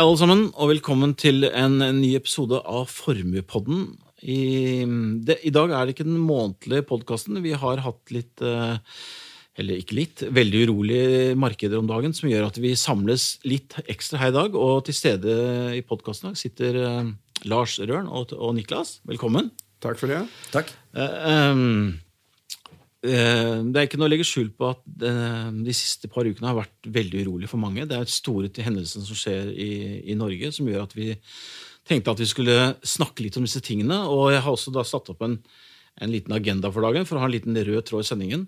Hei, alle sammen, og velkommen til en ny episode av Formuepodden. I, det, I dag er det ikke den månedlige podkasten. Vi har hatt litt eh, Eller ikke litt, veldig urolige markeder om dagen, som gjør at vi samles litt ekstra her i dag. Og til stede i podkasten sitter uh, Lars Rørn og, og, Niklas. Velkommen. Takk for det. Takk. Uh, um, Eh, det er ikke noe å legge skjul på at eh, de siste par ukene har vært veldig urolig for mange. Det er store til hendelsene som skjer i, i, Norge, som gjør at vi tenkte at vi skulle snakke litt om disse tingene. Og jeg har også da satt opp en, en liten agenda for dagen for å ha en liten rød tråd i sendingen.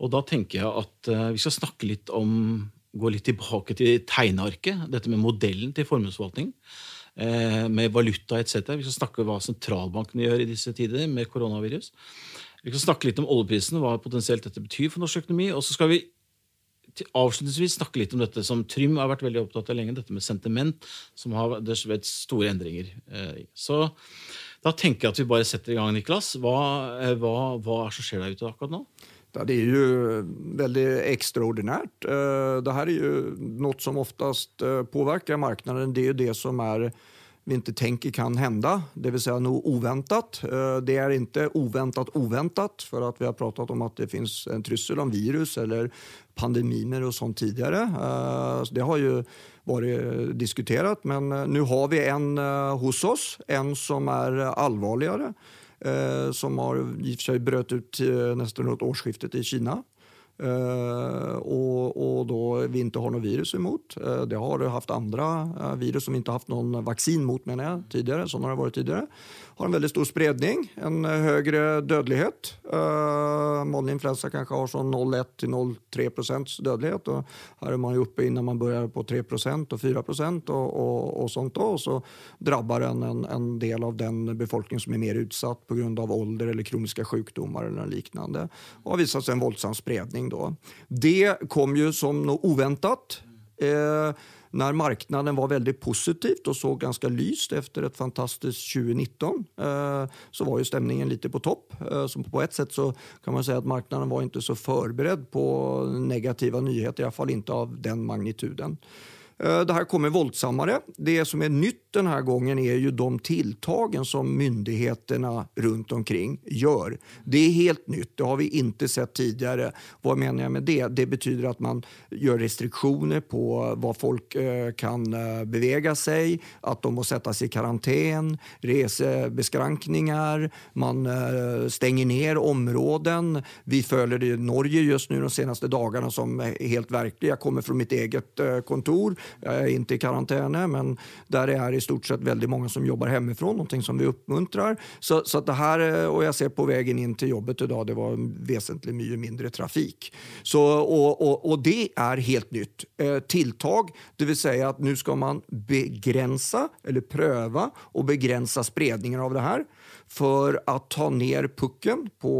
Og da tenker jeg at uh, vi skal snakke litt om Gå litt tilbake til tegnearket, dette med modellen til formuesforvaltning. Uh, med valuta etc. Vi skal snakke om hva sentralbankene gjør i disse tider med koronavirus. Vi skal snakke litt om oljeprisen, hva potensielt dette betyr for norsk økonomi. Og så skal vi avslutningsvis snakke litt om dette som Trym har vært veldig opptatt av lenge, dette med sentiment, som har vært store endringer. Eh, så da tenker jeg at vi bare setter i gang, Niklas. Hva, eh, hva, hva er det som skjer der ute akkurat nå? Det er jo veldig ekstraordinært. Eh, det her er jo noe som oftest påvirker markedet. Det er jo det som er vi inte tänker kan hända, det vill säga noe oväntat. Eh, det är inte oväntat oväntat för att vi har pratat om att det finns en trussel om virus eller pandemier och sånt tidigare. Eh, det har ju varit diskuterat, men eh, nu har vi en hos oss, en som är allvarligare som har i og for seg brøt ut nesten rundt årsskiftet i Kina. Uh, og, og, da vi ikke har noe virus imot. Uh, det har hatt andre uh, virus som ikke har hatt noen vaksin mot, mener jeg, tidligere. Sånn har det vært tidligere har en veldig stor spredning, en eh, høyere dødelighet. Uh, Vanlig influensa kanskje har sånn 0,1-0,3 dødelighet. og Her er man jo oppe innan man begynner på 3% og 4 og, og, og sånt. Og så drabbar en, en, en, del av den befolkningen som er mer utsatt pga. alder eller kroniske sykdommer eller liknande. Og har vist seg en voldsom spredning. Da. Det kom jo som noe oväntat. Eh, när marknaden var väldigt positivt och såg ganska lyst efter ett fantastiskt 2019 eh, så var ju stämningen lite på topp. Eh, så på ett sätt så kan man säga att marknaden var inte så förberedd på negativa nyheter, i alla fall inte av den magnituden. Eh, det här kommer våldsammare. Det som är nytt den här gången är ju de tilltagen som myndigheterna runt omkring gör. Det är helt nytt. Det har vi inte sett tidigare. Vad menar jag med det? Det betyder att man gör restriktioner på vad folk eh, kan eh, bevega sig, att de måste sättas i karantän, resebeskrankningar, man stänger ner områden. Vi följer det i Norge just nu de senaste dagarna som är helt verkliga. Jag kommer från mitt eget kontor jag är inte i karantän, men där är i stort sett veldig mange som jobber hjemmefra, noe som vi oppmuntrer. Så, så det her, og jeg ser på veien inn til jobbet i dag, det var vesentlig mye mindre trafik. Så, og, og, och det er helt nytt. Eh, tiltak, det vill säga att nu ska man begrense, eller prøve, å begrense spredningen av det her for å ta ned pucken på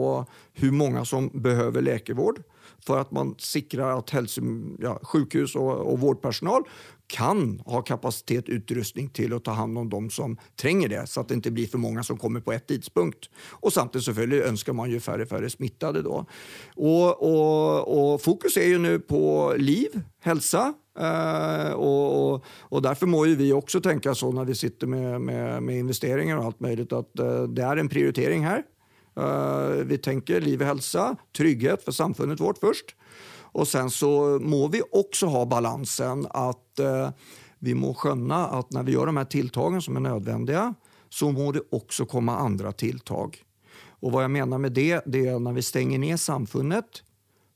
hvor mange som behøver läkevård for at man sikrer at helse, ja, sykehus og, og vårdpersonal kan ha kapasitet utrustning til å ta hand om de som trenger det, så at det ikke blir for mange som kommer på ett tidspunkt. Og samtidig selvfølgelig ønsker man jo færre færre smittede. Da. Og, og, og fokus er jo nå på liv, helse. Uh, og, og, Derfor må vi også tenke sånn når vi sitter med, med, med investeringer og alt mulig, at uh, det er en prioritering her. Uh, vi tenker liv og helse, trygghet for samfunnet vårt først. Og sen så må vi også ha balansen at eh, vi må skjønne at når vi gjør de her tilltagen som er nødvendige, så må det også komme andre tiltak. Og hva jeg mener med det, det er når vi stenger ned samfunnet,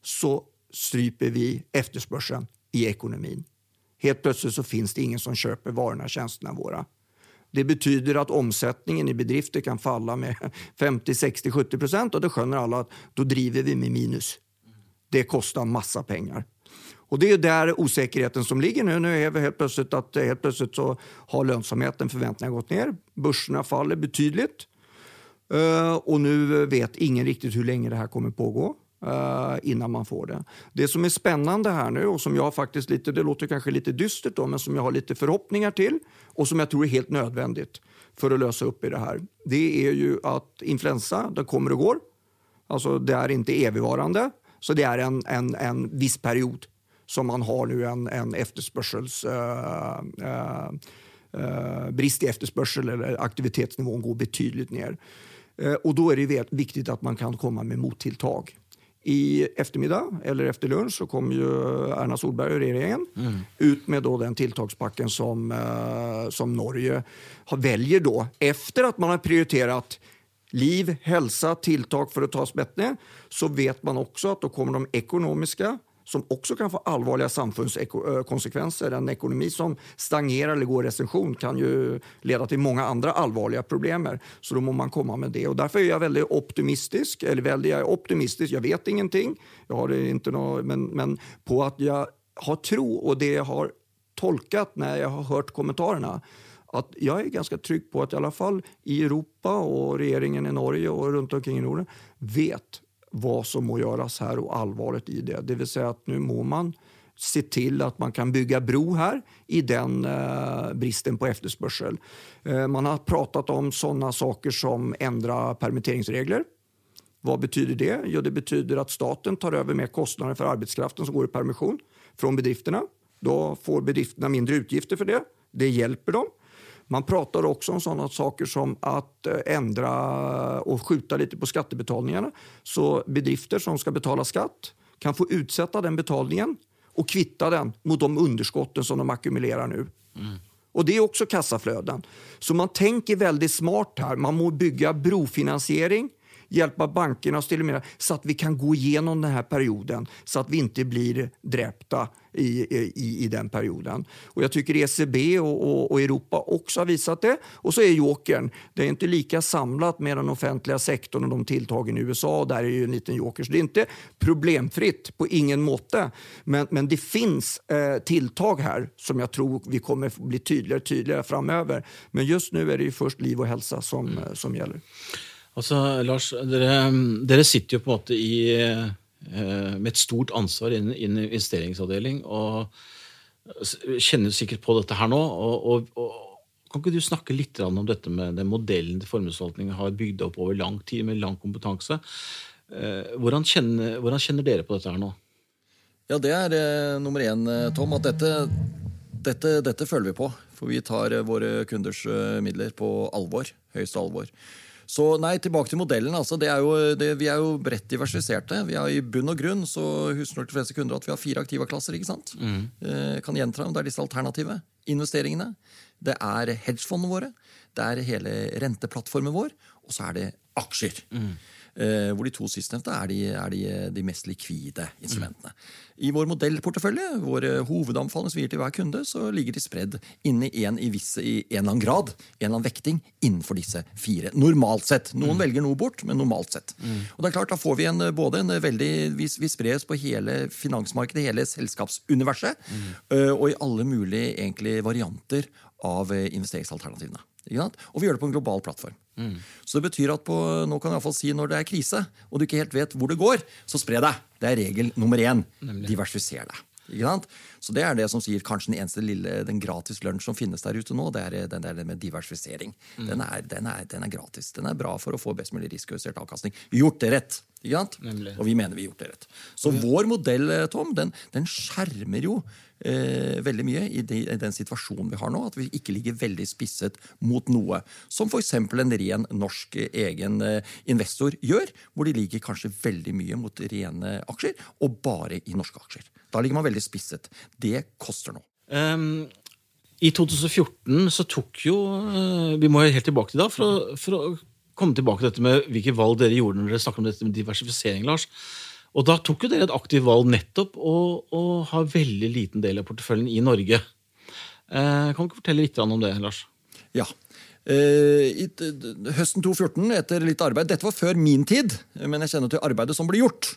så stryper vi etterspørselen i økonomien. Helt plutselig så finnes det ingen som kjøper varorna og tjänsterna våre. Det betyder at omsetningen i bedrifter kan falle med 50, 60, 70 procent og det skjønner alle at da driver vi med minus. Det kostar masse pengar. Och Det er der osäkerheten som ligger nå. Nu er vi helt plötsligt at helt plötsligt så har lönsamheten, forventningene gått ned. Börserna faller betydelig. Uh, og nå vet ingen riktig hur länge det här kommer pågå. Uh, innan man får det. Det som är spännande här nu och som jag faktiskt lite, det låter kanske lite dystert då, men som jag har lite förhoppningar till och som jag tror är helt nödvändigt för att lösa upp i det här. Det är ju att influensa, den kommer och går. Alltså det är inte evigvarande, så det er en, en, en viss period som man har nå en, en efterspörsels... Uh, uh, uh, brist i etterspørsel, eller aktivitetsnivån går betydligt ner. och då är det viktigt att man kan komma med mottilltag. I eftermiddag eller efter lunch så kommer ju Erna Solberg och regeringen mm. ut med då den tilltagspacken som, som Norge har, väljer då efter att man har prioriterat liv, hälsa, tiltak for å ta bättre så vet man også at da kommer de økonomiske, som også kan få alvorlige samfunnskonsekvenser. En ekonomi som stagnerer eller går i recession kan jo lede til mange andre alvorlige problemer. Så da må man komme med det. Og Derfor er jeg veldig optimistisk. Eller veldig jeg optimistisk. jeg vet ingenting, jeg har ikke noe, men, men på at jeg har tro og det jeg har tolkat når jeg har hørt kommentarerna att jeg er ganske trygg på at i alle fall i Europa og regjeringen i Norge og rundt omkring i Norden vet hva som må gjøres her, og alvoret i det. Det vil si at nå må man se til at man kan bygge bro her i den eh, bristen på etterspørsel. Eh, man har pratet om sånne saker som endre permitteringsregler. Hva betyder det? Jo, det betyder at staten tar over mer kostnader for arbeidskraften som går i permission fra bedriftene. Da får bedriftene mindre utgifter for det. Det hjelper dem. Man pratar också om sådana saker som att eh, ändra och skjuta lite på skattebetalningarna. Så bedrifter som ska betala skatt kan få utsätta den betalningen och kvitta den mot de underskotten som de ackumulerar nu. Mm. Och Det är också kassaflöden. Så man tänker väldigt smart här. Man må bygga brofinansiering hjälpa bankerna att stimulera så att vi kan gå igenom den här perioden så att vi inte blir dräpta i, i, i den perioden. Och Jag tycker ECB och, och, och, Europa också har visat det. Och så är jokern, det är inte lika samlat med den offentliga sektorn och de tilltagen i USA. Där är ju en liten joker. Så det är inte problemfritt på ingen måte. Men, men det finns eh, tilltag här som jag tror vi kommer bli tydligare tydligare framöver. Men just nu är det först liv och hälsa som, mm. som gäller. Altså, Lars, dere, dere, sitter jo på en måte i, eh, med et stort ansvar innen, inn investeringsavdeling og kjenner sikkert på dette her nå. Og, og, og, kan ikke du snakke litt om dette med den modellen til formuesforvaltningen har bygd opp over lang tid med lang kompetanse? Eh, hvordan kjenner, hvordan kjenner dere på dette her nå? Ja, Det er eh, nummer én, eh, Tom. At dette, dette, dette, følger vi på. For vi tar våre kunders midler på alvor. Høyeste alvor. Så nei, tilbake til modellen. Altså, er jo, det, vi er jo bredt diversifiserte. Vi har I bunn og grunn så husker nok de fleste kunder at vi har fire aktiva-klasser. ikke sant? Mm. Eh, kan gjenta om Det er disse alternative investeringene. Det er hedgefondene våre. Det er hele renteplattformen vår. Og så er det aksjer. Mm. Eh, hvor de to sistnevnte er, de, er de, de, mest likvide instrumentene. I vår modellportefølje, vår hovedanbefaling som vi gir til hver kunde, så ligger de spredd inne i en, i, visse, i en eller annen grad, en eller annen vekting, innenfor disse fire. Normalt sett. Noen mm. velger noe bort, men normalt sett. Mm. Og det er klart, Da får vi en, både en veldig Vi, vi spres på hele finansmarkedet, hele selskapsuniverset, mm. og i alle mulige egentlig, varianter av eh, investeringsalternativene. Og vi gjør det på en global plattform. Mm. Så det betyr at på, nå kan jeg i si når det er krise, og du ikke helt vet hvor det går, så spre deg. Det er regel nummer én. Diversifiser deg. Så det er det som sier kanskje den eneste lille, den gratis lunsj som finnes der ute nå, det er den der med diversifisering. Mm. Den, er, den, er, den, er, gratis. Den er bra for å få best mulig risikojustert avkastning. Gjort det rett! Og vi mener vi har gjort det rett. Så mm. vår modell, Tom, den, den skjermer jo eh, veldig mye i, de, i, den situasjonen vi har nå. At vi ikke ligger veldig spisset mot noe. Som f.eks. en ren norsk eh, egen eh, investor gjør, hvor de ligger kanskje veldig mye mot rene aksjer, og bare i norske aksjer. Da ligger man veldig spisset. Det koster noe. Um, I 2014 så tok jo eh, Vi må helt tilbake til da for å, for å komme tilbake til dette med hvilke valg dere gjorde når dere snakket om dette med diversifisering. Lars. Og da tok jo dere et aktivt valg nettopp å, å ha veldig liten del av porteføljen i Norge. Eh, kan du ikke fortelle litt om det, Lars? Ja. Eh, I høsten 2014, etter litt arbeid Dette var før min tid, men jeg kjenner til arbeidet som ble gjort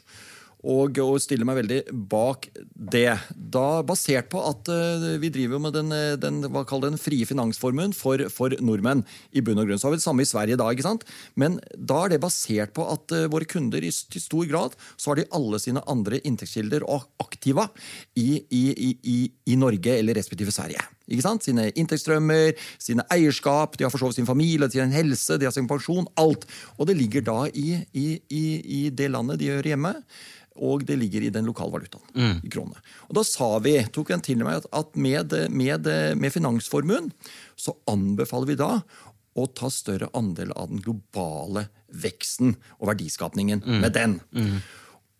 og, og stiller meg veldig bak det. Da Basert på at uh, vi driver med den, eh, den, den frie finansformuen for, for, nordmenn. i bunn og grunn. Så har vi det samme i Sverige da. ikke sant? Men da er det basert på at uh, våre kunder i til stor grad så har de alle sine andre inntektskilder og aktiva i, i, i, i Norge eller respektive Sverige. ikke sant? Sine inntektsstrømmer, sine eierskap, de har for sin familie, sin helse, de har sin pensjon. Alt. Og det ligger da i, i, i, i det landet de gjør hjemme. Og det ligger i den lokale valutaen. i kronene. Og Da sa vi, tok en til meg at med, med, med finansformuen så anbefaler vi da å ta større andel av den globale veksten og verdiskapningen med den.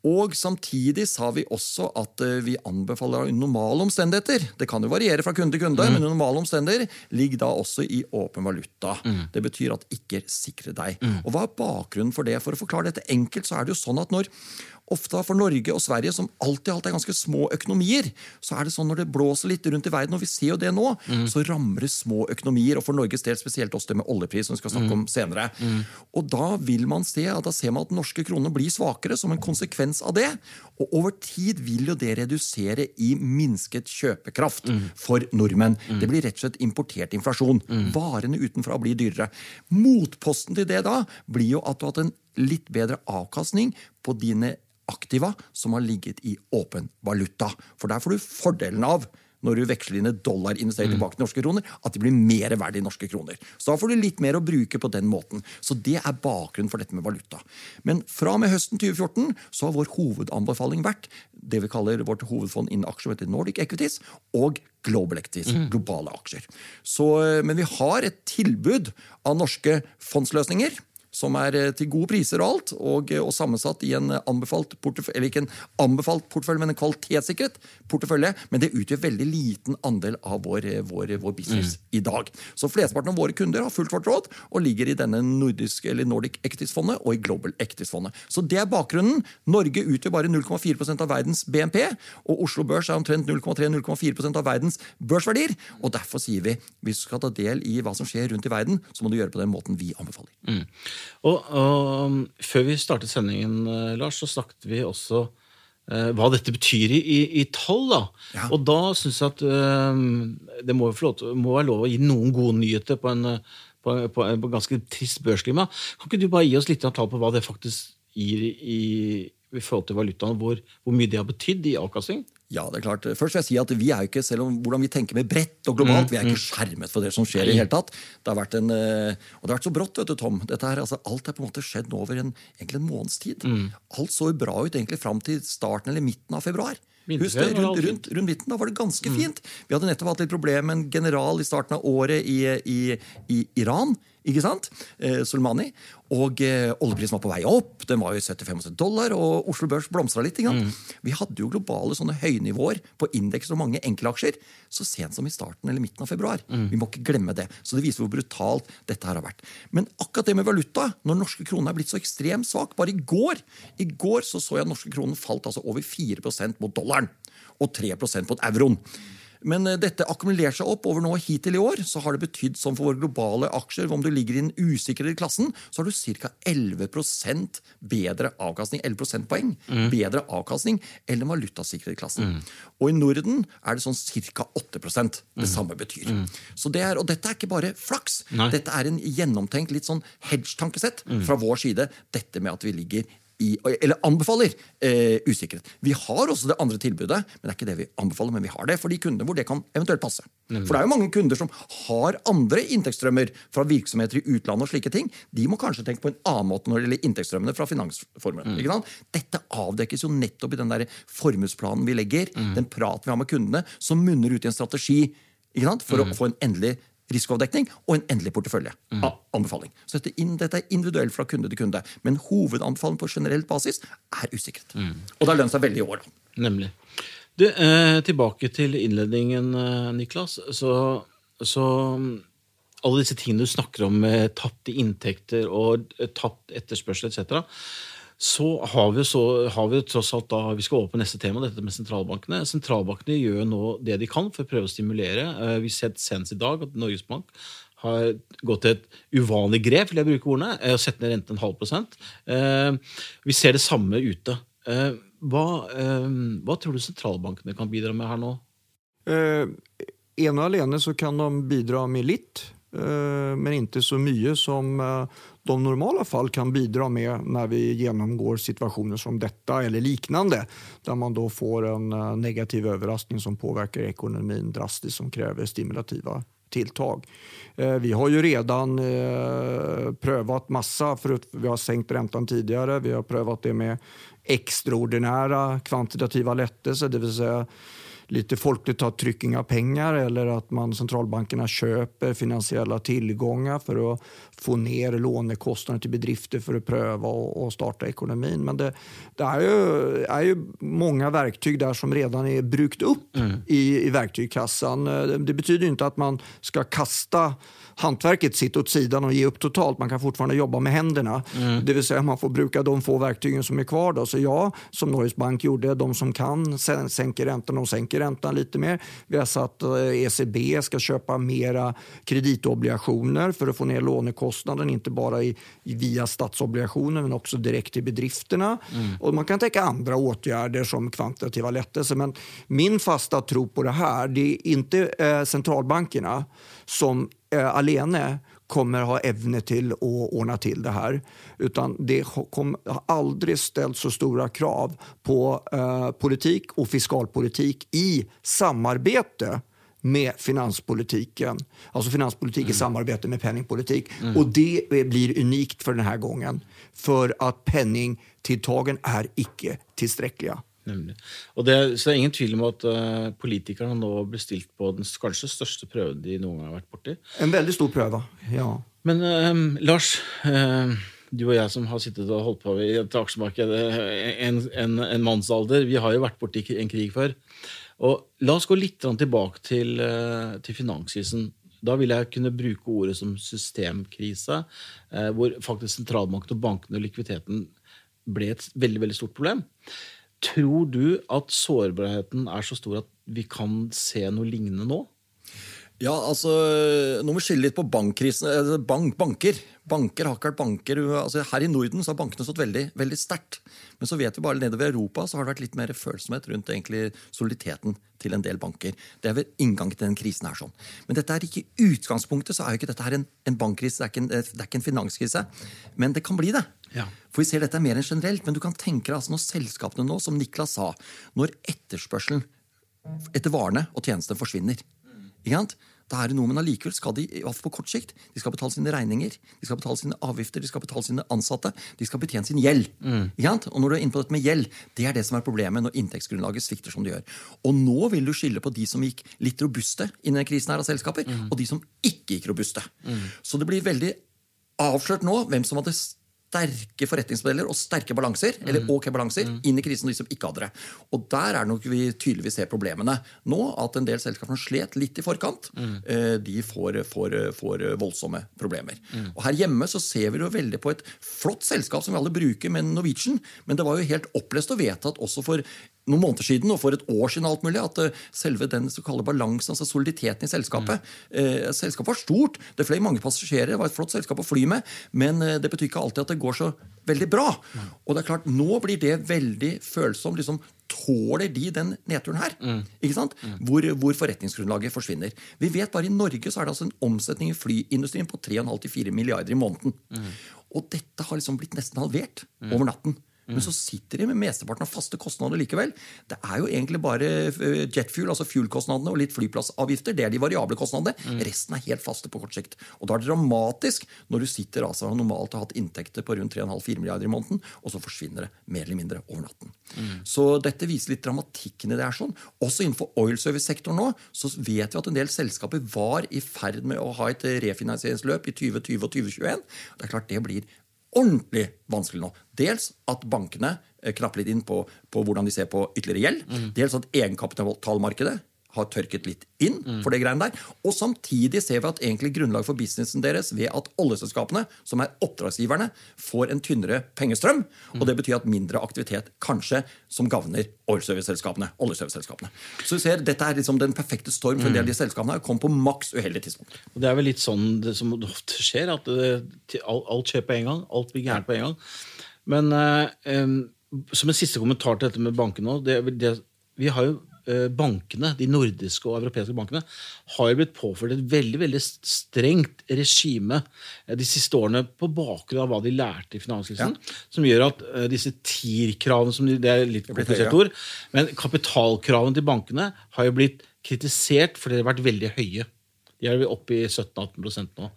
Og samtidig sa vi også at eh, vi anbefaler under normale omstendigheter Det kan jo variere fra kunde til kunde, men under normale omstendigheter ligger da også i åpen valuta. Det betyr at ikke sikre deg. Og Hva er bakgrunnen for det? For å forklare dette enkelt, så er det jo sånn at når ofte for Norge og Sverige, som alltid alt er ganske små økonomier, så er det sånn når det blåser litt rundt i verden, og vi ser jo det nå, mm. så rammer det små økonomier, og for Norges del spesielt også det med oljepris, som vi skal snakke om senere. Mm. Og da vil man se at da ser man at den norske kronen blir svakere som en konsekvens av det. Og over tid vil jo det redusere i minsket kjøpekraft mm. for nordmenn. Det blir rett og slett importert inflasjon. Varene utenfra blir dyrere. Motposten til det da blir jo at du har hatt en litt bedre avkastning på dine aktiva som har ligget i åpen valuta. For der får du fordelen av når du veksler dine dollar investert tilbake til norske kroner, at de blir mer verdt i norske kroner. Så da får du litt mer å bruke på den måten. Så det er bakgrunnen for dette med valuta. Men fra og med høsten 2014 så har vår hovedanbefaling vært det vi kaller vårt hovedfond innen aksjer, heter Nordic Equities, og Global Equities, mm. globale aksjer. Så, eh, men vi har et tilbud av norske fondsløsninger som er eh, til gode priser og alt, og, eh, og sammensatt i en anbefalt portefølje, eller ikke en anbefalt portefølje, men en kvalitetssikret portefølje. Men det utgjør veldig liten andel av vår, eh, vår, vår business mm. i dag. Så flesteparten av våre kunder har fulgt vårt råd og ligger i denne nordisk, eller Nordic Equities-fondet og i Global Equities-fondet. Så det er bakgrunnen. Norge utgjør bare 0,4% av verdens BNP, og Oslo Børs er omtrent 0,3-0,4% av verdens børsverdier. og Derfor sier vi hvis du skal ta del i hva som skjer rundt i verden, så må du gjøre på den måten vi anbefaler. Mm. Og, og, Før vi startet sendingen, uh, Lars, så snakket vi også eh, hva dette betyr i, i tall. da. Ja. Og da syns jeg at eh, det må, forlåt, må, være lov å gi noen gode nyheter på en, på, på, på ganske trist børsklima. Kan ikke du bare gi oss litt av tall på hva det faktisk gir i, i forhold til valutaen, hvor, hvor mye det har betydd i avkastning? Ja, det er klart. Først vil jeg si at vi er jo ikke, selv om hvordan vi tenker med bredt og globalt, mm, vi er ikke mm. skjermet for det som skjer i hele tatt. Det har vært en, eh, og det har vært så brått, vet du, Tom. Dette her, altså, alt er på en måte skjedd nå over en, egentlig en måneds tid. Mm. Alt så bra ut egentlig fram til starten eller midten av februar. Husk det, rundt, rundt, rundt, midten, Da var det ganske mm. fint. Vi hadde nettopp hatt litt problem med en general i starten av året i, i, i Iran ikke sant? Eh, Sulmani. Og eh, oljeprisen var på vei opp. Den var jo 70-75 dollar, og Oslo Børs blomstra litt. Mm. Vi hadde jo globale sånne høynivåer på indeks og mange enkeltaksjer så sent som i starten eller midten av februar. Mm. Vi må ikke glemme det. Så det viser hvor brutalt dette her har vært. Men akkurat det med valuta, når norske kroner er blitt så ekstremt svak Bare i går i går så, så jeg at norske kroner falt altså over 4% mot dollaren. Og 3% mot euroen. Men eh, dette akkumulerer seg opp over nå hittil i år, så har det betydd som for våre globale aksjer, om du ligger i den usikrede klassen, så har du ca. 11% bedre avkastning, 11 prosentpoeng mm. bedre avkastning enn den valutasikrede klassen. Mm. Og i Norden er det sånn ca. 8% det mm. samme betyr. Mm. Så det er, og dette er ikke bare flaks. Nei. Dette er en gjennomtenkt litt sånn hedge-tankesett mm. fra vår side. Dette med at vi ligger i, eller anbefaler eh, usikkerhet. Vi har også det andre tilbudet, men det er ikke det vi anbefaler, men vi har det for de kundene hvor det kan eventuelt passe. Mm. For det er jo mange kunder som har andre inntektsstrømmer fra virksomheter i utlandet. og slike ting. De må kanskje tenke på en annen måte når det gjelder inntektsstrømmene fra finansformuen. Mm. Dette avdekkes jo nettopp i den der formuesplanen vi legger, mm. den praten vi har med kundene, som munner ut i en strategi for å mm. få en endelig risikoavdekning og en endelig portefølje. Mm. anbefaling. Så dette, dette, er individuelt fra kunde til kunde. Men hovedanbefaling på generelt basis er usikkerhet. Mm. Og det har lønt seg veldig i år. Nemlig. Du, eh, tilbake til innledningen, eh, Niklas. Så, så, alle disse tingene du snakker om med tapte inntekter og eh, tapt etterspørsel etc så har vi, så, har vi tross alt da, Vi skal over på neste tema, dette med sentralbankene. Sentralbankene gjør nå det de kan for å prøve å stimulere. Eh, vi har sett senest i dag at Norges Bank har gått til et uvanlig grep, vil jeg bruke ordene, og sette ned renten en halv prosent. Eh, vi ser det samme ute. Eh, hva, hva tror du sentralbankene kan bidra med her nå? Eh, ene alene så kan de bidra med litt. Eh, men ikke så mye som eh, de normale fall kan bidra med når vi gjennomgår situasjoner som dette eller liknande. Der man da får en eh, negativ overraskelse som påvirker ekonomin drastisk, som krever stimulativa tilltag. Eh, vi har jo redan prøvd masse, for vi har senkt renten tidligere. Vi har prøvd det med ekstraordinære kvantitativa lettelser, vill säga lite folkligt ta trycking av pengar eller at man, sentralbankerna köper finansiella tillgångar for å få ned lånekostnader til bedrifter for å prøve å, starte starta ekonomin. Men det, det är, ju, är ju många verktyg der som redan er brukt opp mm. i, i verktygskassan. Det betyder ikke at man skal kaste hantverket sitt åt sidan og ge opp totalt. Man kan fortfarande jobba med händerna. Mm. Det vill säga man får bruke de få verktygen som er kvar. Då. Så ja, som Norges Bank gjorde, de som kan sänker räntan, de sänker räntan lite mer. Vi har satt ECB eh, ska köpa mera kreditobligationer for å få ned lånekostnaden, ikke bare i, via statsobligationer men også direkte till bedrifterna. Mm. Och man kan tenke andre åtgärder som kvantitativa lättelser. Men min fasta tro på det her, det er ikke eh, centralbankerna som alene kommer ha evne til å ordne til det her. Utan det har aldri stilt så store krav på eh, politikk og fiskalpolitikk i samarbeid med finanspolitikken. Altså finanspolitikk mm. i samarbeid med penningpolitikk. Mm. Og det blir unikt for denne gangen. For at penningtiltagen er ikke tilstrekkelige. Nemlig. Og det, så det er ingen tvil om at uh, politikerne nå blir stilt på den kanskje største prøven de noen gang har vært borti. En veldig stor prøve, ja. Men uh, Lars, uh, du og jeg som har sittet og holdt på i et aksjemarked en, en, en, mannsalder, vi har jo vært borti en krig før. Og La oss gå litt tilbake til, til finanskrisen. Da vil jeg kunne bruke ordet som systemkrise, hvor faktisk sentralbanken og bankene og likviditeten ble et veldig, veldig stort problem. Tror du at sårbarheten er så stor at vi kan se noe lignende nå? Ja, altså, Nå må vi skille litt på bankkrisen. Eh, bank, banker. Banker har ikke vært banker. Altså, her i Norden så har bankene stått veldig, veldig sterkt. Men så vet vi bare nedover i Europa så har det vært litt mer følsomhet rundt egentlig soliditeten til en del banker. Det er ved inngang til den krisen her sånn. Men dette er ikke utgangspunktet så er jo ikke dette her en, en bankkrise, det er, en, det er, ikke en, finanskrise. Men det kan bli det. Ja. For vi ser dette er mer enn generelt. Men du kan tenke deg altså når selskapene nå, som Niklas sa, når etterspørselen etter varene og tjenestene forsvinner. Ikke sant? Da er det noe, men allikevel skal de i på kort sikt, de skal betale sine regninger, de skal betale sine avgifter, de skal betale sine ansatte, de skal betjene sin gjeld. Mm. Og når du er inne på dette med gjeld, det er det som er problemet når inntektsgrunnlaget svikter som det gjør. Og nå vil du skille på de som gikk litt robuste i denne krisen her av selskaper, mm. og de som ikke gikk robuste. Mm. Så det blir veldig avslørt nå hvem som hadde sterke forretningsmodeller og sterke balanser eller mm. ok balanser, mm. inn i krisen, de som ikke hadde det. Og Der er nok vi tydeligvis ser problemene nå. At en del selskaper som slet litt i forkant, mm. Eh, de får, får, får, voldsomme problemer. Mm. Og Her hjemme så ser vi jo veldig på et flott selskap som vi alle bruker, med Norwegian. Men det var jo helt opplest og vedtatt også for noen måneder siden og for et år siden alt mulig, at uh, selve den så balansen, altså soliditeten i selskapet mm. Selskapet var stort, det fløy mange passasjerer, det var et flott selskap å fly med, men uh, det betyr ikke alltid at det går så veldig bra. Mm. Og det er klart, nå blir det veldig følsomt. liksom Tåler de den nedturen her? Mm. Ikke sant? Mm. Hvor, hvor, forretningsgrunnlaget forsvinner. Vi vet bare I Norge så er det altså en omsetning i flyindustrien på 3,5-4 milliarder i måneden. Mm. Og dette har liksom blitt nesten halvert mm. over natten. Men så sitter de med mesteparten av faste kostnader likevel. Det er jo egentlig bare eh, jetfuel, altså fuel-kostnadene og litt flyplassavgifter. Det er de variable kostnadene. Mm. Resten er helt faste på kort sikt. Og da er det dramatisk når du sitter altså normalt har hatt inntekter på rundt 3,5-4 milliarder i måneden, og så forsvinner det mer eller mindre over natten. Mm. Så dette viser litt dramatikken i det. her. sånn. Også innenfor oilservice-sektoren nå så vet vi at en del selskaper var i ferd med å ha et refinansieringsløp i 2020 og 2021. Det er klart det blir ordentlig vanskelig nå. Dels at bankene eh, knapper litt inn på, på hvordan de ser på ytterligere gjeld. Mm. Dels at egenkapitalmarkedet har tørket litt inn for det greiene der. Og samtidig ser vi at egentlig grunnlaget for businessen deres ved at oljeselskapene, som er oppdragsgiverne, får en tynnere pengestrøm. Og det betyr at mindre aktivitet kanskje som gagner oljeserviceselskapene. oljeserviceselskapene. Så vi ser, Dette er liksom den perfekte storm for en del av de selskapene. Kom på maks uheldig tidspunkt. Og Det er vel litt sånn det som ofte skjer, at det, alt skjer på en gang. Alt blir gærent på en gang. Men eh, som en siste kommentar til dette med bankene det, det, vi har jo eh, bankene, de nordiske og europeiske bankene, har jo blitt påført et veldig veldig strengt regime eh, de siste årene på bakgrunn av hva de lærte i finanskrisen, som gjør at eh, disse TIR-kravene, som de, det er litt komplisert ord, men kapitalkravene til bankene har jo blitt kritisert fordi de har vært veldig høye. De er oppe i 17-18% nå.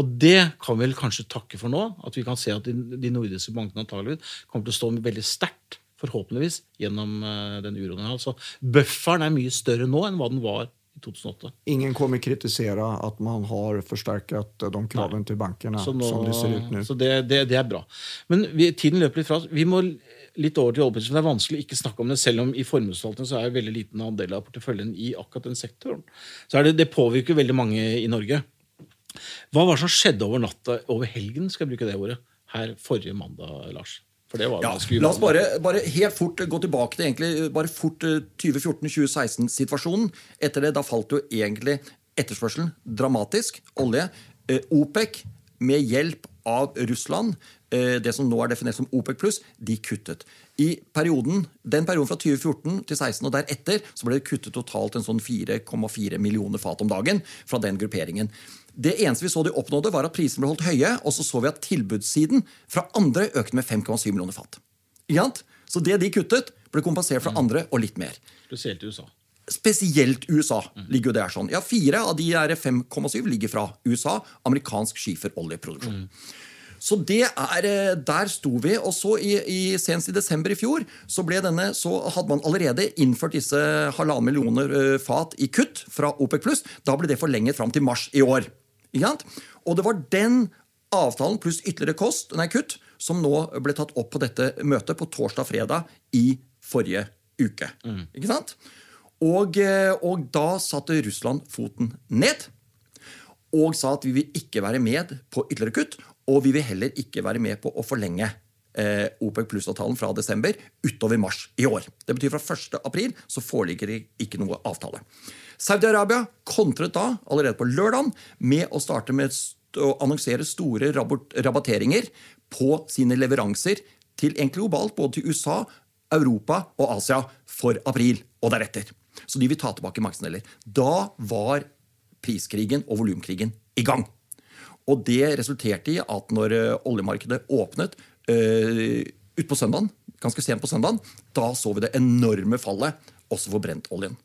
Og det kan vi vel kanskje takke for nå. At vi kan se at de, de nordiske bankene antageligvis kommer til å stå veldig sterkt, forhåpentligvis, gjennom eh, den uroen. Altså, bufferen er mye større nå enn hva den var i 2008. Ingen kommer kritisere at man har forsterket de kravene til bankene Så, nå, som det ser ut nå. så det, det, det er bra. Men vi, tiden løper litt fra oss. Vi må litt over til oljeprisen. Det er vanskelig å ikke snakke om det, selv om i formuesforvaltningen så er en veldig liten andel av porteføljen i akkurat den sektoren. Så er det, det påvirker veldig mange i Norge. Hva var det som skjedde over natta, over helgen, skal jeg bruke det ordet, her forrige mandag, Lars? For det var Ja, la oss bare, bare helt fort gå tilbake til egentlig bare fort eh, 2014-2016-situasjonen. Etter det, Da falt jo egentlig etterspørselen dramatisk. Olje. Eh, OPEC, med hjelp av Russland, eh, det som nå er definert som OPEC pluss, de kuttet. I perioden, den perioden fra 2014 til 2016 og deretter så ble det kuttet totalt en sånn 4,4 millioner fat om dagen fra den grupperingen. Det eneste vi så de oppnådde, var at prisene ble holdt høye, og så så vi at tilbudssiden fra andre økte med 5,7 millioner fat. Så det de kuttet, ble kompensert fra andre og litt mer. Spesielt i USA. Spesielt USA ligger jo der sånn. Ja, Fire av de der 5,7 ligger fra USA. Amerikansk skiferoljeproduksjon. Så det er, eh, der sto vi. Og så i, i, senest i desember i fjor så, denne, så hadde man allerede innført disse halvannen millioner eh, fat i kutt fra OPEC pluss. Da ble det forlenget fram til mars i år. Og det var den avtalen pluss ytterligere kost, nei, kutt som nå ble tatt opp på dette møtet på torsdag-fredag i forrige uke. Ikke sant? Og, eh, og da satte Russland foten ned og sa at vi vil ikke være med på ytterligere kutt, og vi vil heller ikke være med på å forlenge eh, OPEC pluss-avtalen fra desember utover mars i år. Det betyr fra 1. april så foreligger det ikke noe avtale. Saudi-Arabia kontret da, allerede på lørdag, med å starte med å annonsere store rabatteringer på sine leveranser til egentlig globalt, både til USA, Europa og Asia for april og deretter. Så de vil ta tilbake markedsandeler. Da var priskrigen og volumkrigen i gang. Og det resulterte i at når eh, oljemarkedet åpnet øh, utpå søndagen, ganske sent på søndagen, da så vi det enorme fallet også for brentoljen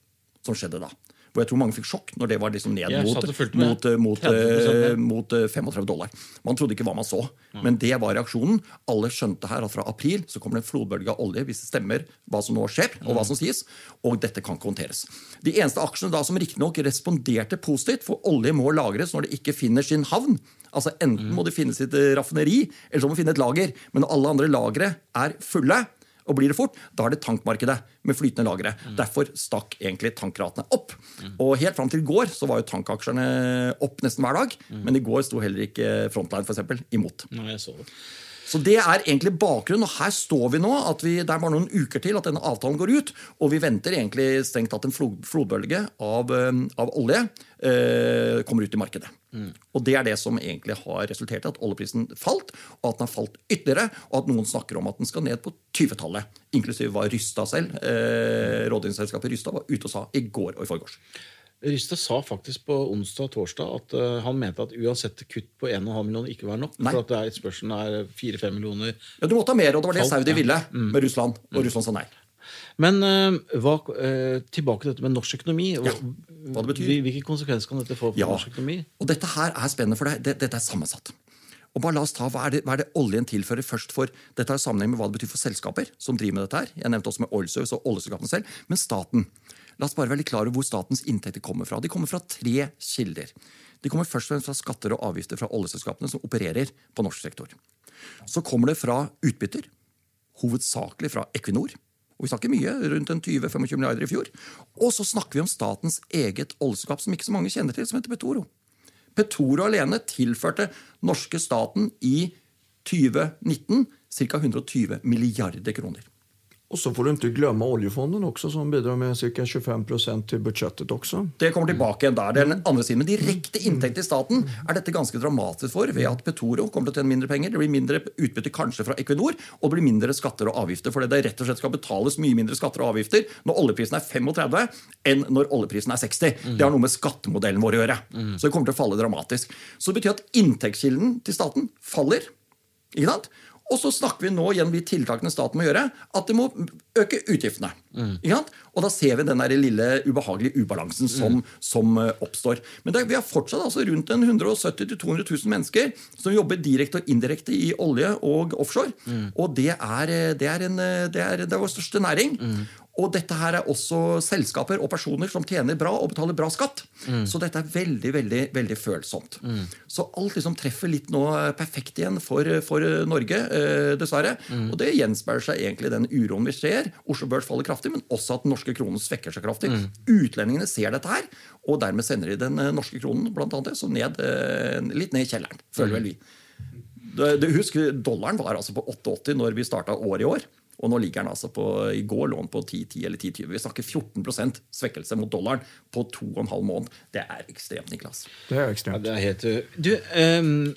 som skjedde da. Hvor jeg tror mange fikk sjokk når det var liksom ned mot, og mot, eh, mot, 30% eh, mot eh, 35 dollar. Man trodde ikke hva man så. Men det var reaksjonen. Alle skjønte her at fra april så kommer det en flodbølge av olje hvis det stemmer hva som nå skjer, og hva som sies. Og dette kan ikke håndteres. De eneste aksjene da som riktignok responderte positivt, for olje må lagres når det ikke finner sin havn. Altså Enten må det finne sitt eh, raffineri, eller så må det finne et lager. Men alle andre lagre er fulle, og blir det fort, da er det tankmarkedet med flytende lagre. Derfor stakk egentlig tankratene opp. Og helt fram til i går så var jo tankaksjene opp nesten hver dag. Men i går sto heller ikke Frontline for eksempel, imot. Nei, jeg så det. Så det er egentlig bakgrunnen, og her står vi nå. at vi, Det er bare noen uker til at denne avtalen går ut. Og vi venter egentlig strengt tatt en flodbølge av, av olje eh, kommer ut i markedet. Og det er det som egentlig har resultert i at oljeprisen falt, og at den har falt ytterligere, og at noen snakker om at den skal ned på 20-tallet. Inklusiv hva Rysta selv, eh, rådgivningsselskapet Rysta, var ute og sa i går og i forgårs. Rystad sa faktisk på onsdag og torsdag at uh, han mente at uansett kutt på 1,5 millioner ikke var nok. Nei. For at det er et spørsmål er 4-5 millioner. Ja, Du måtte ha mer, og det var det Saudi ville ville med Russland. Og Russland sa nei. Men uh, hva, uh, tilbake til dette med norsk økonomi. Hva, hva det betyr. Hvilke konsekvenser kan dette få for Ja. norsk økonomi? Og dette her er spennende, for det, det, dette er sammensatt. Og bare la oss ta, hva er, det, hva er det oljen tilfører først for Dette har sammenheng med hva det betyr for selskaper som driver med dette her. Jeg nevnte også med Oil Service og oljeselskapene selv. Men staten. La oss bare være litt klar over hvor statens inntekter kommer fra. De kommer fra tre kilder. De kommer først og fremst fra skatter og avgifter fra oljeselskapene som opererer på norsk sektor. Så kommer det fra utbytter, hovedsakelig fra Equinor. Og vi snakker mye, rundt 20-25 milliarder i fjor. Og så snakker vi om statens eget oljeselskap, som ikke så mange kjenner til, som heter Petoro. Petoro alene tilførte norske staten i 2019 ca. 120 milliarder kroner. Och så får du inte glömma oljefonden också som bidrar med cirka 25 til budsjettet også. Det kommer tilbake igjen der. Det er den andre siden. Men direkte inntekt til staten er dette ganske dramatisk for ved at Petoro kommer til å tjene mindre penger. Det blir mindre utbytte kanskje fra Equinor, og det blir mindre skatter og avgifter. Fordi det rett og slett skal betales mye mindre skatter og avgifter når oljeprisen er 35 enn når oljeprisen er 60. Det har noe med skattemodellen vår å gjøre. Så det kommer til å falle dramatisk. Så det betyr at inntektskilden til staten faller. Ikke sant? Og så snakker vi nå gjennom de tiltakene staten må gjøre, at det må øke utgiftene. Ikke sant? Og da ser vi den der lille ubehagelige ubalansen som, som eh, oppstår. Men det, vi har fortsatt altså rundt 170 000-200 000 mennesker som jobber direkte og indirekte i olje og offshore. Og det er, eh, det, er en, eh, det, er, det er vår største næring. Og dette her er også selskaper og personer som tjener bra og betaler bra skatt. Så dette er veldig veldig, veldig følsomt. Så alt liksom treffer litt nå perfekt igjen for, for Norge, eh, dessverre. Og det gjenspeiler seg egentlig den uroen vi ser. Oslo Børs faller kraftig, men også at den norske kronen svekker seg kraftig. Utlendingene ser dette her, og dermed sender de den eh, norske kronen blant annet, så ned, eh, litt ned i kjelleren, føler vel vi. Du, du Husk, dollaren var altså på 88 når vi starta året i år. Og nå ligger den altså på, i går lå den på 10-10 eller 10-20. Vi snakker 14% svekkelse mot dollaren på to og en halv måned. Det er ekstremt, Niklas. Det er Ja, ekstremt. det er helt Du, um,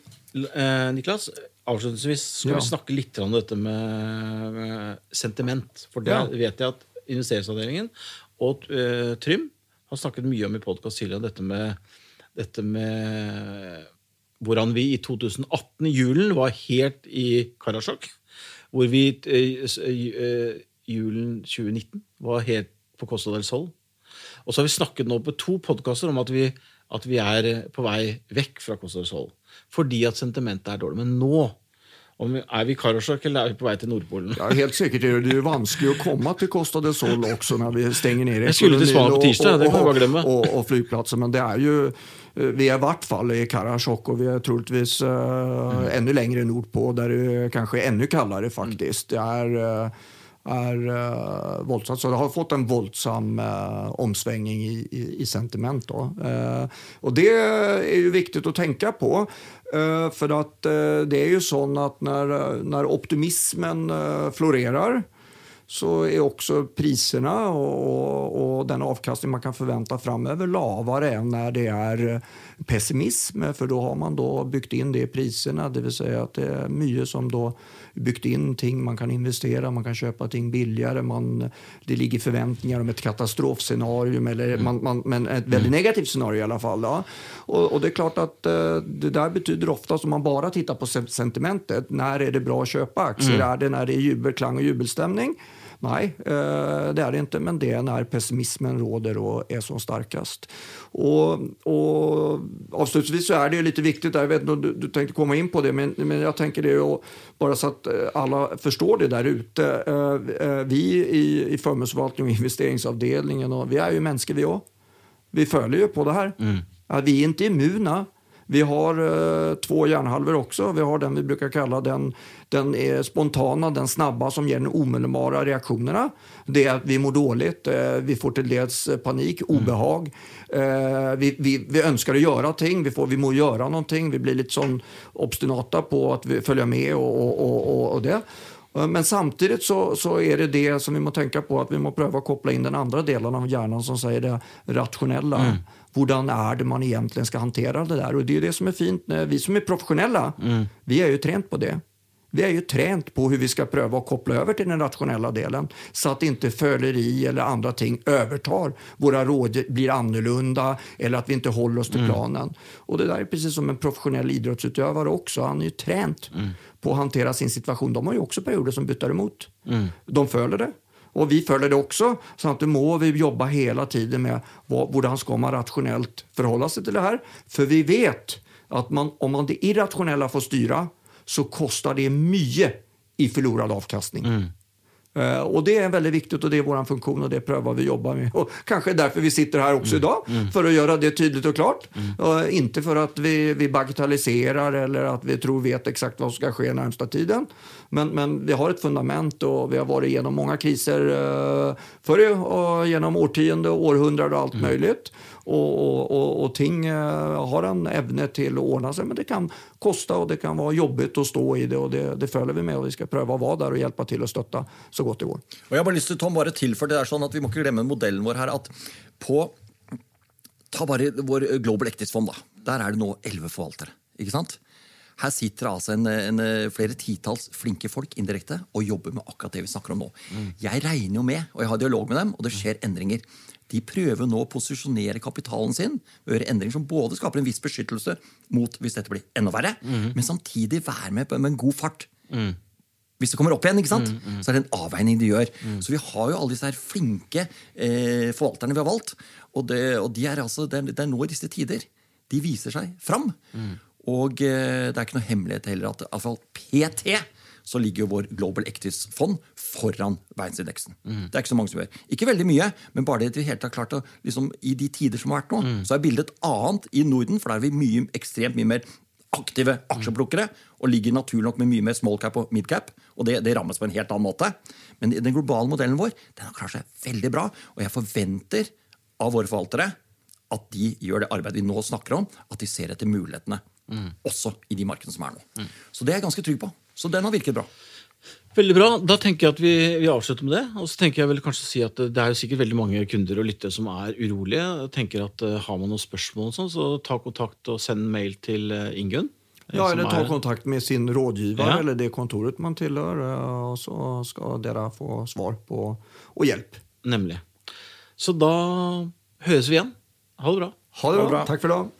eh, Niklas. Avslutningsvis skal Ja. vi snakke litt om dette med, med sentiment. For det Ja. vet jeg at investeringsavdelingen og uh, Trym har snakket mye om i podkast tidligere. Dette med, dette med hvordan vi i 2018, i julen, var helt i Karasjok. Hvor vi eh, eh, julen 2019 var helt på Costa del Sol. Og så har vi snakket nå på to podkaster om at vi, at vi er på vei vekk fra Costa del Sol. Fordi at sentimentet er dårlig. Men nå om vi, er vi i Karasjok eller er vi på vei til Nordpolen? Ja, helt sikkert det, det vanskelig å komme til Costa del Sol også når vi stenger ned Jeg skulle til ekonomin på tirsdag, det kan du bare glemme. Og, og, og, flygplatser, men det er eh, vi er i hvert fall i Karasjok og vi er troligvis uh, enda lenger nordpå der det er är ännu kallare faktisk. Det er, eh, är uh, voldsomt. Så det har fått en våldsam uh, omsvängning i, i, i sentiment. Då. Eh, det er jo viktig å tenke på. for för att eh, det er jo sånn at når, når optimismen florerer florerar så är också priserna och, och, den avkastning man kan förvänta framöver lavere enn når det er pessimism. För då har man då byggt in det i priserna, det vill säga att det är mye som då byggt in ting man kan investera, man kan köpa ting billigare, man, det ligger förväntningar om ett katastrofscenario eller man, man, men ett väldigt negativt scenario i alla fall. Ja. Och, och det är klart att eh, det där betyder ofte om man bara tittar på sentimentet, när är det bra att köpa aktier? Är det när det är jubelklang och jubelstämning? Nej, eh, det är det inte, men det är när pessimismen råder och är som starkast. Och, och avslutningsvis så är det ju lite viktigt, jag vet inte om du, du tänkte komma in på det, men, men jag tänker det och bara så att alle alla förstår det där ute. Eh, eh, Vi i, i förmånsförvaltning och investeringsavdelningen, och vi är ju människor vi också. Vi följer ju på det här. Mm. vi är inte immuna. Vi har eh, två hjärnhalvor också. Vi har den vi brukar kalla den, den är spontana, den snabba som ger de omedelbara reaktionerna. Det är att vi mår dåligt, eh, vi får till dels panik, obehag. Eh, vi, vi, vi önskar att göra ting, vi, får, vi må göra någonting. Vi blir lite sån obstinata på att vi följa med och, och, och, och, det. Eh, Men samtidigt så, så är det det som vi må tänka på att vi må pröva att koppla in den andra delen av hjärnan som säger det rationella. Hvordan er det man egentlig skal håndtere det der? Og det är det som er fint. Vi som er profesjonelle, mm. vi er jo trent på det. Vi er jo trent på hvordan vi skal prøve å koble over til den rasjonelle delen så at ikke føleri eller andre ting overtar. Våre råd blir annorlunda eller at vi ikke holder oss til planen. og det der er precis som en professionell idrettsutøver også. Han er jo trent mm. på å håndtere sin situation. De har jo også perioder som bytter imot. De føler det. Och vi følger det også. Så det må vi jobbe hele tiden med hvordan skal man rationellt forholde seg til det her. For vi vet at man, om man det irrationella får styra så kostar det mye i förlorad avkastning. Eh, och Det är väldigt viktigt och det är vår funktion och det prövar vi jobba med. Och kanske därför vi sitter här också idag, för att göra det tydligt och klart. Och inte för att vi, vi bagatelliserar eller att vi tror vet exakt vad som ska ske närmsta tiden. Men, men vi har ett fundament och vi har varit igenom många kriser eh, förr och genom årtionde och århundraden och allt möjligt. Og, og, og ting eh, har en evne til å ordne seg, men det kan koste og det kan være jobbigt å stå i det. og Det, det følger vi med, og vi skal prøve å være der og hjelpe til å støtte så godt det går. Og jeg har bare lyst til Tom, bare tilføre det er sånn at Vi må ikke glemme modellen vår her. at på Ta bare vår Global Ectis-fond. da. Der er det nå elleve forvaltere. ikke sant? Her sitter det altså en, en, flere titalls flinke folk indirekte og jobber med akkurat det vi snakker om nå. Mm. Jeg regner jo med, og jeg har dialog med dem, og det skjer endringer. De prøver nå å posisjonere kapitalen sin å gjøre endringer som både skaper en viss beskyttelse mot hvis dette blir enda verre, mm. men samtidig være med med en god fart. Mm. Hvis det kommer opp igjen, ikke sant? Mm, mm. så er det en avveining de gjør. Mm. Så vi har jo alle disse her flinke eh, forvalterne vi har valgt. Og, det, og de er altså, det, er, det er nå i disse tider de viser seg fram. Og eh, det er ikke noe hemmelighet heller at iallfall PT så ligger jo vår Global Ectis-fond foran verdensindeksen. Mm. Det er ikke så mange som gjør. Ikke veldig mye, men bare det at vi helt har klart å, liksom, i de tider som har vært nå, mm. så er bildet et annet i Norden, for der er vi mye, ekstremt mye mer aktive aksjeplukkere og ligger naturlig nok med mye mer small cap og mid cap. Og det, det, rammes på en helt annen måte. Men den globale modellen vår den har klart seg veldig bra. Og jeg forventer av våre forvaltere at de gjør det arbeidet vi nå snakker om, at de ser etter mulighetene. Mm. Også i de markedene som er nå. Mm. Så det er jeg ganske trygg på. Så den har virket bra. Veldig bra. Da tenker jeg at vi, vi, avslutter med det. Og så tenker jeg vel kanskje å si at Det er jo sikkert veldig mange kunder og lyttere som er urolige. Jeg tenker at uh, Har man noen spørsmål, og sånn, så ta kontakt og send mail til uh, Ingunn. Ja, eller ta kontakt med sin rådgiver ja. eller det kontoret man tilhører, og så skal dere få svar på, og hjelp. Nemlig. Så da høres vi igjen. Ha det bra. Ha det bra. Takk for det.